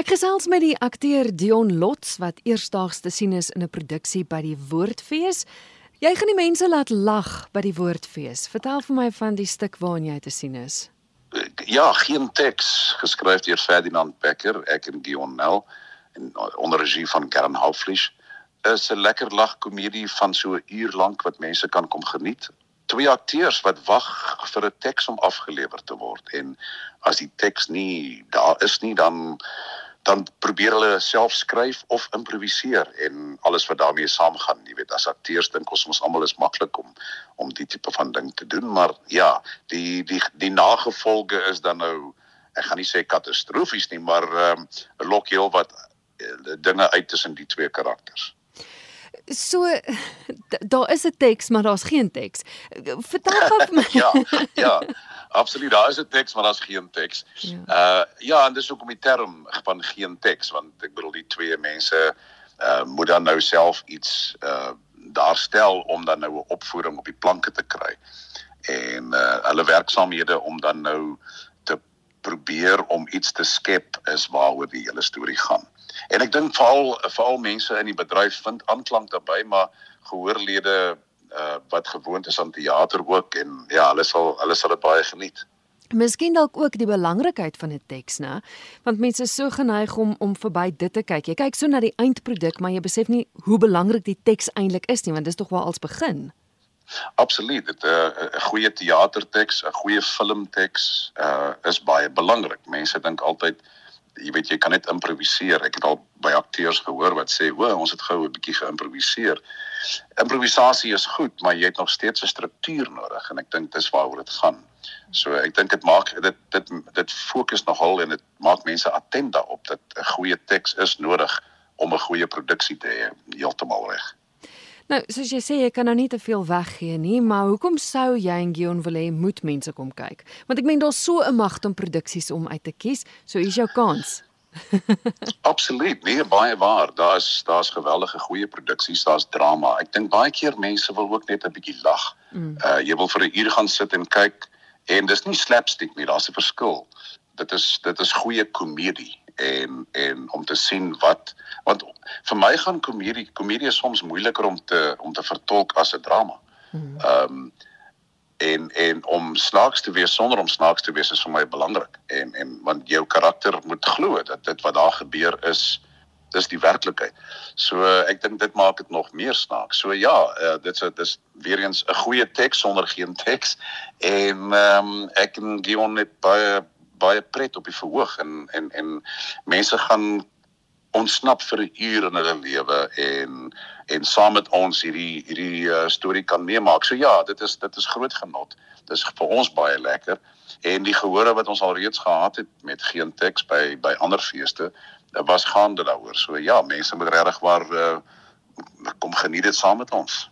Ek gesels met die akteur Dion Lots wat eersdaags te sien is in 'n produksie by die Woordfees. Jy gaan die mense laat lag by die Woordfees. Vertel vir my van die stuk waarin jy te sien is. Ja, geen teks geskryf deur Ferdinand Becker, ek en Dion Nel en onder regie van Karen Houflisch. Is 'n lekker lag komedie van so 'n uur lank wat mense kan kom geniet twee akteurs wat wag vir 'n teks om afgelewer te word en as die teks nie daar is nie dan dan probeer hulle self skryf of improviseer en alles wat daarmee saamgaan jy weet as akteurs dink ons ons almal is maklik om om die tipe van ding te doen maar ja die die die nagevolge is dan nou ek gaan nie sê katastrofies nie maar ehm um, lok heel wat uh, dinge uit tussen die twee karakters. So daar is 'n teks, maar daar's geen teks. Vertel gou vir my. ja, ja. Absoluut, daar is 'n teks, maar daar's geen teks. Ja. Uh ja, en dis hoekom die term van geen teks, want ek bedoel die twee mense uh moet dan nou self iets uh daar stel om dan nou 'n opvoering op die planke te kry. En uh hulle werksaamhede om dan nou te probeer om iets te skep is waaroor die hele storie gaan. En ek dink veral veral mense in die bedryf vind aanklank daarbey, maar gehoorlede uh wat gewoond is aan teater ook en ja, hulle sal hulle sal dit baie geniet. Miskien dalk ook die belangrikheid van 'n teks, né? Want mense is so geneig om om verby dit te kyk. Jy kyk so na die eindproduk, maar jy besef nie hoe belangrik die teks eintlik is nie, want dis tog waar alles begin. Absoluut. Dit 'n uh, 'n goeie teaterteks, 'n goeie filmteks uh is baie belangrik. Mense dink altyd jy weet jy kan net improviseer. Ek het al by akteurs gehoor wat sê, "O, ons het gou 'n bietjie geïmproviseer." Improvisasie is goed, maar jy het nog steeds 'n struktuur nodig en ek dink dis waaroor dit gaan. So ek dink dit maak dit dit dit fokus nogal en dit maak mense attent daarop dat 'n goeie teks is nodig om 'n goeie produksie te hê, heeltemal reg. Nou, soos jy sê, jy kan nou nie te veel weggee nie, maar hoekom sou jy en Gion wil hê moet mense kom kyk? Want ek meen daar's so 'n magt om produksies om uit te kies, so hier's jou kans. Absoluut, nee, baie waar. Daar's daar's geweldige goeie produksies, daar's drama. Ek dink baie keer mense wil ook net 'n bietjie lag. Mm. Uh jy wil vir 'n uur gaan sit en kyk en dis nie slapstick nie, daar's 'n verskil. Dit is dit is goeie komedie en en om te sien wat want vir my gaan komedie komedie soms moeiliker om te om te vertolk as 'n drama. Hmm. Ehm um, en en om snaaks te wees sonder om snaaks te wees is vir my belangrik en en want jou karakter moet glo dat dit wat daar gebeur is dis die werklikheid. So ek dink dit maak dit nog meer snaaks. So ja, uh, dit is dis weer eens 'n goeie teks sonder geen teks en ehm um, ek en Gion het baie baie pret op die verhoog en en en mense gaan ontsnap vir 'n uur in hulle lewe en en saam met ons hierdie hierdie uh, storie kan meemaak. So ja, dit is dit is groot genot. Dit is vir ons baie lekker en die gehore wat ons al reeds gehad het met geen teks by by ander feeste, dit was gaande daaroor. So ja, mense moet regtig waar uh, kom geniet dit saam met ons.